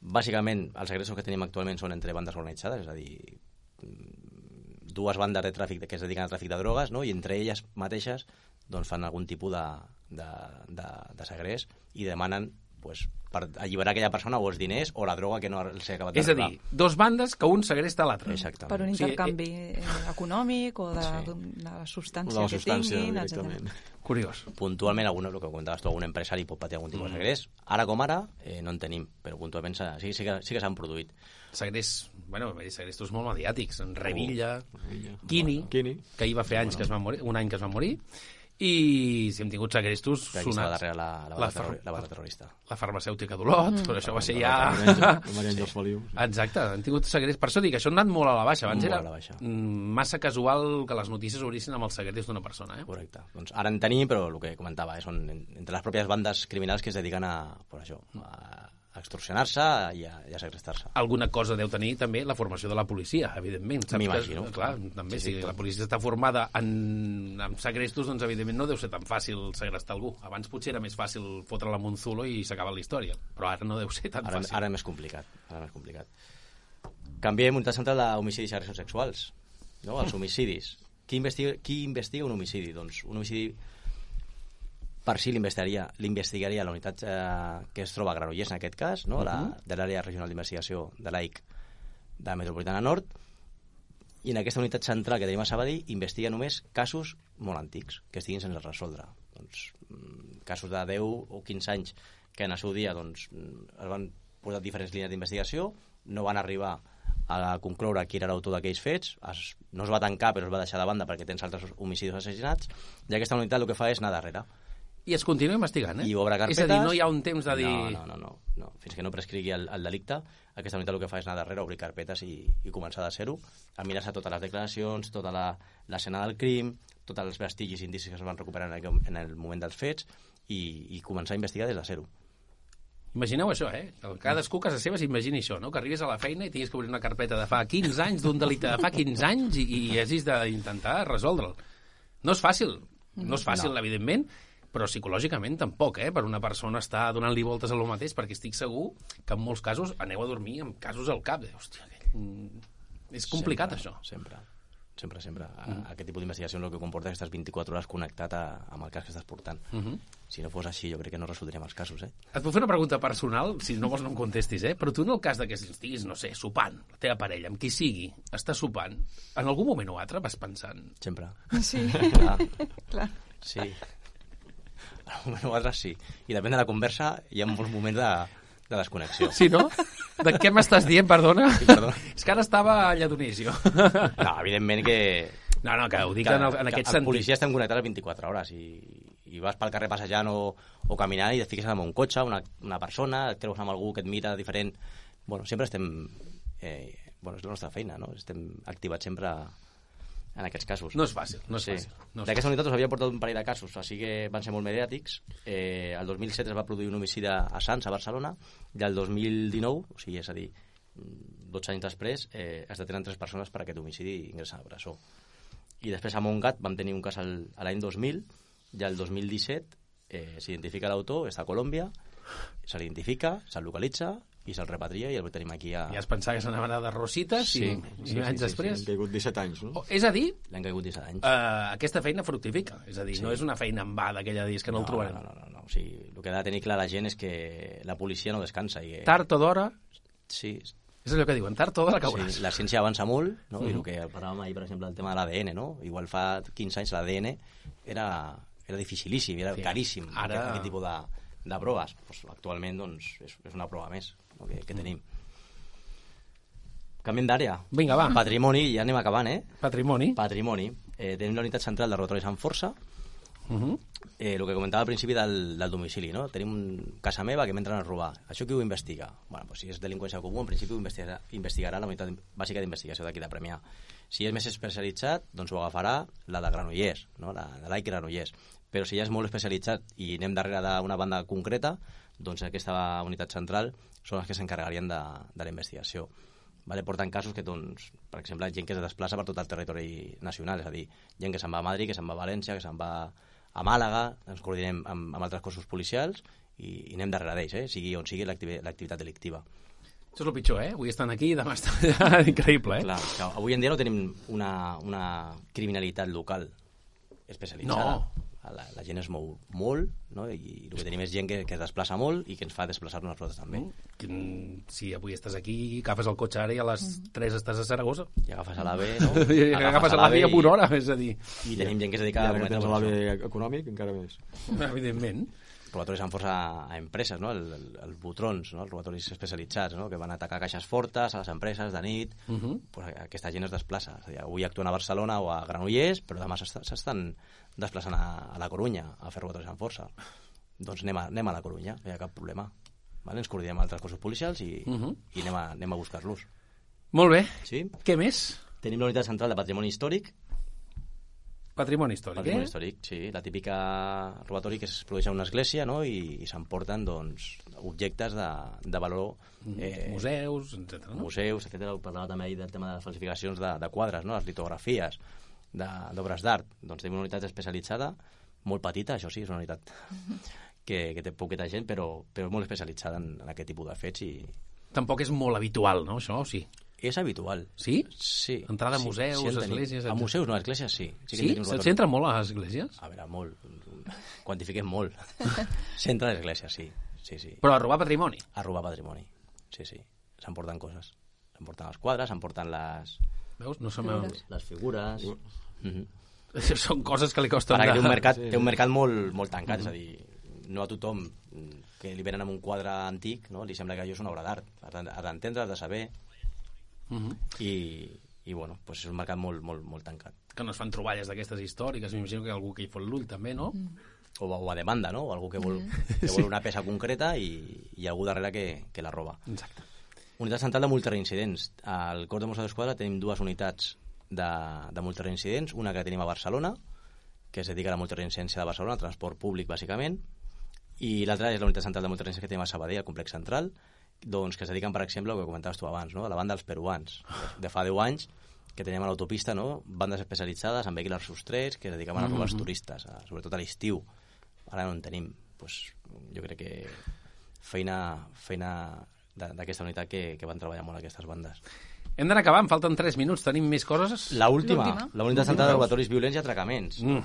Bàsicament, els segrestos que tenim actualment són entre bandes organitzades, és a dir, mm, dues bandes de tràfic que es dediquen al tràfic de drogues, no? i entre elles mateixes doncs, fan algun tipus de, de, de, de segrest i demanen pues, per alliberar aquella persona o els diners o la droga que no els ha acabat És a dir, dos bandes que un segresta l'altre. Exactament. Per un Sí, intercanvi eh, econòmic o de, Sí. de la de substància, la substància que tinguin, directament. etc. Curiós. puntualment, algun, el que comentaves tu, algun empresari pot patir algun tipus de segrest. Ara com ara, eh, no en tenim, però puntualment s'ha- sí, sí que, sí que s'han produït. Segrest, bueno, segrestos molt mediàtics. En Revilla, Revilla. Quini, Quini. que ahir va fer anys que es va morir, un any que es va morir, i si hem tingut segrestos aquí sonats. darrere la, la, La terror, la banda terrorista. La farmacèutica d'Olot, mm. però això va ser ja... La sí. Exacte, han tingut segrest. Per això dic, això ha anat molt a la baixa. Abans Molt era a la baixa. mm, massa casual que les notícies obrissin amb els segrestos d'una persona. Eh? Correcte. Doncs ara en tenim, però el que comentava, eh, són en- entre les pròpies bandes criminals que es dediquen a, per això, a a extorsionar-se i a, i a segrestar-se. Alguna cosa deu tenir també la formació de la policia, evidentment. M'imagino. Clar, també, Sí, sí, si tot. la policia està formada en, en segrestos, doncs evidentment no deu ser tan fàcil segrestar algú. Abans potser era més fàcil fotre la Monzulo i s'acaba la història, però ara no deu ser tan Ara, fàcil. ara és més complicat. Ara és més complicat. Canviem unitat central d'homicidis i agressions sexuals. No? Els homicidis. Qui investiga, qui investiga un homicidi? Doncs un homicidi per si l'investigaria l'investigaria la unitat eh, que es troba a Granollers en aquest cas, no? la, de l'àrea regional d'investigació de l'AIC de la Metropolitana Nord, i en aquesta unitat central que tenim a Sabadell investiga només casos molt antics, que estiguin sense resoldre. Doncs, mm, casos de 10 o 15 anys que en el seu dia doncs, mm, es van posar diferents línies d'investigació, no van arribar a concloure qui era l'autor d'aquells fets, es, no es va tancar però es va deixar de banda perquè tens altres homicidis assassinats, i aquesta unitat el que fa és anar darrere. I es continua investigant, eh? I obre És carpetes... a dir, no hi ha un temps de dir... No, no, no, no, no. Fins que no prescrigui el, el delicte, aquesta unitat el que fa és anar darrere, obrir carpetes i, i començar de zero, a mirar-se totes les declaracions, tota l'escena del crim, tots els vestigis i indicis que es van recuperar en el, en el moment dels fets i, i començar a investigar des de zero. Imagineu això, eh? Cadascú a casa seva s'imagini això, no? Que arribis a la feina i tinguis que obrir una carpeta de fa 15 anys, d'un delicte de fa 15 anys, i, i hagis d'intentar resoldre'l. No és fàcil, no és fàcil, no. evidentment, però psicològicament tampoc, eh? Per una persona estar donant-li voltes a lo mateix, perquè estic segur que en molts casos aneu a dormir amb casos al cap. De, hòstia, mm, és complicat, sempre, això. Sempre, sempre, sempre. Mm. Aquest tipus d'investigació és el que comporta que estàs 24 hores connectat a, amb el cas que estàs portant. Uh -huh. Si no fos així, jo crec que no resoldríem els casos, eh? Et puc fer una pregunta personal, si no vols no em contestis, eh? Però tu en el cas de que estiguis, no sé, sopant, la teva parella, amb qui sigui, està sopant, en algun moment o altre vas pensant... Sempre. Sí, Clar, clar. sí. Bueno, altres sí. I depèn de la conversa, hi ha molts moments de, de desconnexió. Sí, no? De què m'estàs dient, perdona? Sí, perdó. És que ara estava a Lladonisio. No, evidentment que... No, no, que ho dic que, en, el, en que aquest el sentit. policia estem connectats 24 hores i, i vas pel carrer passejant o, o caminant i et fiques amb un cotxe, una, una persona, et creus amb algú que et mira diferent... Bueno, sempre estem... Eh, bueno, és la nostra feina, no? Estem activats sempre en aquests casos. No és fàcil, no és Sí. fàcil. No D'aquesta unitat us havia portat un parell de casos, així que van ser molt mediàtics. Eh, el 2007 es va produir un homicidi a Sants, a Barcelona, i el 2019, o sigui, és a dir, 12 anys després, eh, es detenen tres persones per aquest homicidi i ingressen a presó. I després a Montgat vam tenir un cas al, a l'any 2000, i el 2017 eh, s'identifica l'autor, està a Colòmbia, se l'identifica, se'l localitza i se'l repatria i el tenim aquí a... Ja es pensava que s'anaven a de Rosites Sí, i, sí, i sí, anys sí, després... Han caigut 17 anys, no? Oh, És a dir, L'han caigut 17 anys. eh, aquesta feina fructifica. És a dir, no és una feina en va d'aquella dies que no, el trobarem. No, no, no, no. O sigui, el que ha de tenir clar la gent és que la policia no descansa. I. Tard o d'hora, Sí, és allò que diuen, tard o d'hora cauràs. sí, la ciència avança molt, no? i el que parlàvem ahir, per exemple, el tema de l'ADN, no? Igual fa 15 anys l'ADN era, era dificilíssim, era Sí. caríssim, Ara- aquest, aquest tipus de, de proves. Pues, actualment, doncs, és, és una prova més no? que, que tenim. Canviem d'àrea. Vinga, va. Patrimoni, ja anem acabant, eh? Patrimoni. Patrimoni. Eh, tenim la unitat central de robatoris amb força, Uh -huh. eh, el que comentava al principi del, del domicili, no? Tenim un, casa meva que m'entren a robar. Això qui ho investiga? Bueno, doncs si és delinqüència comú, en principi ho investigarà, investigarà la unitat bàsica d'investigació d'aquí de Premià. Si és més especialitzat, doncs ho agafarà la de Granollers, no? la de l'AIC Granollers. Però si ja és molt especialitzat i anem darrere d'una banda concreta, doncs aquesta unitat central són els que s'encarregarien de, de la investigació. Vale? Porten casos que, doncs, per exemple, gent que es desplaça per tot el territori nacional, és a dir, gent que se'n va a Madrid, que se'n va a València, que se'n va a Màlaga, ens coordinem amb, amb altres cossos policials i, i anem darrere d'ells, eh? sigui on sigui l'activi- l'activitat delictiva. Això és el pitjor, eh? Avui estan aquí i demà estan allà. Increïble, eh? Clar, que avui en dia no tenim una, una criminalitat local especialitzada. No. La, la gent es mou molt, no? I el que tenim és gent que, que es desplaça molt i que ens fa desplaçar-nos a nosaltres també. Mm, Si avui estàs aquí, agafes el cotxe ara i a les 3 estàs a Saragossa. I agafes a l'AVE, no? I agafes a l'AVI en una hora, és a dir, I tenim gent que es I dedica a tot l'AVE econòmic, encara més. evidentment. Robatoris amb força a empreses, no? El, el, els botrons, no? els robatoris especialitzats, no? que van atacar caixes fortes a les empreses de nit. Uh Mhm. -huh. pues aquesta gent es desplaça. És a dir, avui actuen a Barcelona o a Granollers, però demà s'esta- s'estan desplaçant a, a la Corunya a fer robatoris amb força. Doncs anem a, anem a la Corunya, no hi ha cap problema. Vale? Ens coordinem altres cossos policials i, uh Mhm. -huh. i anem a, anem a buscar-los. Molt bé. Sí? Què més? Tenim la unitat central de patrimoni històric, Patrimoni històric, Patrimoni eh? històric, sí. La típica robatori que es produeix a una església no? i, i s'emporten doncs, objectes de, de valor... Eh, Museus, etc. No? museus, etc. Parlava també ahir del tema de les falsificacions de, de quadres, no? les litografies d'obres d'art. Doncs tenim una unitat especialitzada, molt petita, això sí, és una unitat que, que té poqueta gent, però, però molt especialitzada en, en aquest tipus de fets i Tampoc és molt habitual, no, això, o sí? És habitual. Sí? Sí. Entrada a museus, en tenim. esglésies, A etcètera. museus, no, a esglésies sí. Sí? en tenim Se'ls robatori. entra molt a les esglésies? A veure, molt. Quantifiquem molt. S'entra a l'església, sí. Sí, sí. Però a robar patrimoni. A robar patrimoni. Sí, sí. S'emporten coses. S'emporten els quadres, s'emporten les, Veus? No se m'ha... les figures... Mm -hmm. Són coses que li costen Perquè té un mercat, té un mercat molt, molt tancat, és a dir, no a tothom que li venen amb un quadre antic no? li sembla que allò és una obra d'art. Has d'entendre, has de saber, Mhm. i, i bueno, pues és un mercat molt, molt, molt tancat. Que no es fan troballes d'aquestes històriques. M'imagino que algú que hi fot l'ull, també, no? O, o a demanda, no? O algú que vol, que vol una peça concreta i, i algú darrere que, que la roba. Exacte. Unitat central de multireincidents. Al cos de Mossos d'Esquadra tenim dues unitats de, de multireincidents, una que tenim a Barcelona, que es dedica a la multireincidència de Barcelona, transport públic, bàsicament, i l'altra és la unitat central de multireincidència que tenim a Sabadell, al complex central, doncs que es dediquen, per exemple, al que comentaves tu abans, no? a la banda dels peruans. De fa 10 anys que teníem a l'autopista no? bandes especialitzades en vehicles sostrets que es dedicaven a robar els turistes, a, sobretot a l'estiu. Ara no en tenim. Pues, jo crec que feina, feina d'aquesta unitat que, que van treballar molt aquestes bandes. Hem d'anar acabant, falten 3 minuts. Tenim més coses? La última, L'última. la unitat central de robatoris violents i atracaments. Mm.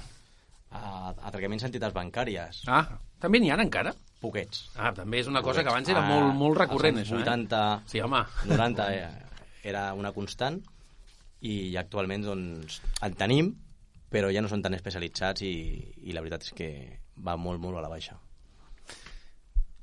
A, atracaments a entitats bancàries. Ah, també n'hi ha encara? Poquets. Ah, també és una cosa que abans era Ah, molt, molt recurrent, això, anys eh? 80, Sí, home. 90 eh, era una constant i actualment doncs, en tenim, però ja no són tan especialitzats i, i la veritat és que va molt, molt a la baixa.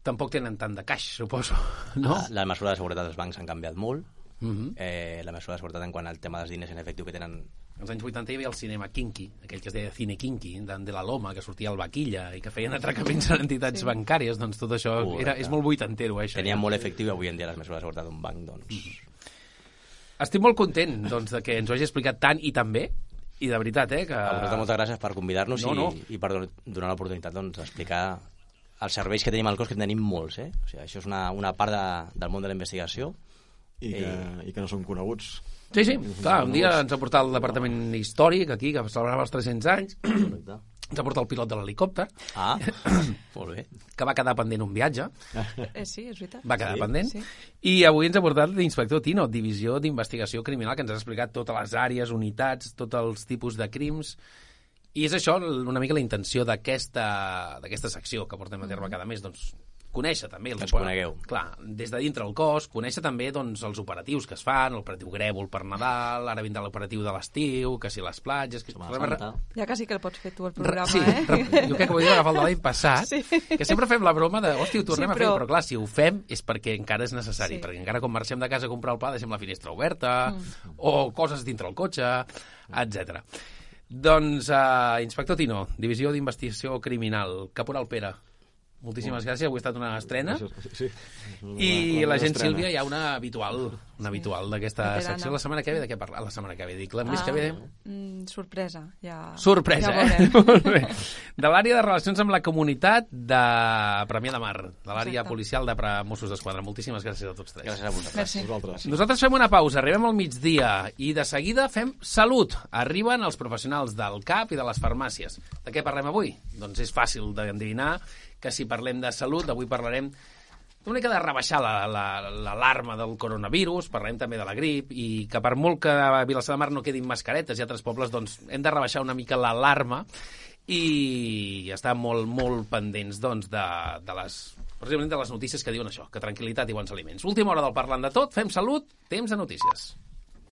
Tampoc tenen tant de caix, suposo, no? Ah, La mesura de seguretat dels bancs han canviat molt. Mhm. Eh, la mesura de seguretat en quant al tema dels diners en efectiu que tenen Als anys 80 hi havia el cinema kinky, aquell que es deia Cine Kinky, de, de la Loma, que sortia al Vaquilla i que feien atracaments en entitats sí. bancàries, doncs tot això Correcte. era, és molt vuitantero, eh, això. tenien molt efectiu i avui en dia les mesures de seguretat d'un banc doncs, Estic molt content doncs, de que ens ho hagi explicat tant i tan bé, i de veritat, eh, que... A vosaltres moltes gràcies per convidar-nos No, no. i, i per don- donar l'oportunitat doncs, d'explicar els serveis que tenim al cos, que en tenim molts. Eh? O sigui, això és una, una part de, del món de la investigació. I que, Eh. i que no són coneguts. Sí, sí, clar, un dia ens ha portat el Departament Històric aquí, que celebrava els 300 anys, ens ha portat el pilot de l'helicòpter, Ah, molt bé. que va quedar pendent un viatge, Eh, sí, és veritat. va quedar Sí, pendent, sí. i avui ens ha portat l'inspector Tino, Divisió d'Investigació Criminal, que ens ha explicat totes les àrees, unitats, tots els tipus de crims, i és això una mica la intenció d'aquesta d'aquesta secció que portem a terme cada mes, doncs conèixer també els Que ens conegueu. Clar, des de dintre el cos, conèixer també doncs, els operatius que es fan, l'operatiu Grèvol per Nadal, ara vindrà l'operatiu de l'estiu, que si les platges... Que... Santa. Ja quasi que el pots fer tu, el Re- programa, sí, eh? re- jo crec que ho hauria d'agafar el de l'any passat, Sí. que sempre fem la broma de, hòstia, ho tornem Sí, a fer, però- però clar, si ho fem és perquè encara és necessari, Sí. perquè encara quan marxem de casa a comprar el pa deixem la finestra oberta, o coses dintre el cotxe, etc. Doncs, uh, inspector Tino, Divisió d'Investigació Criminal, Caporal Pere, moltíssimes gràcies, avui ha estat una estrena. Sí. I la gent estrena. Sílvia hi ha una habitual, una habitual d'aquesta secció. La setmana que ve de què parlar? La setmana que ve, dic. La més que ve... mm, sorpresa. Ja, Sorpresa, ja eh? Molt bé. De l'àrea de relacions amb la comunitat de Premià de Mar, de l'àrea policial de Pre- Mossos d'Esquadra. Moltíssimes gràcies a tots tres. Gràcies a vosaltres. Merci. Vosaltres. Nosaltres fem una pausa, arribem al migdia i de seguida fem salut. Arriben els professionals del CAP i de les farmàcies. De què parlem avui? Doncs és fàcil d'endevinar que si parlem de salut, avui parlarem una mica de rebaixar l'alarma la, la, del coronavirus, parlem també de la grip, i que per molt que a Vilassar de Mar no quedin mascaretes i altres pobles, doncs hem de rebaixar una mica l'alarma i estar molt, molt pendents doncs, de, de les precisament de les notícies que diuen això, que tranquil·litat i bons aliments. Última hora del Parlant de Tot, fem salut, temps de notícies.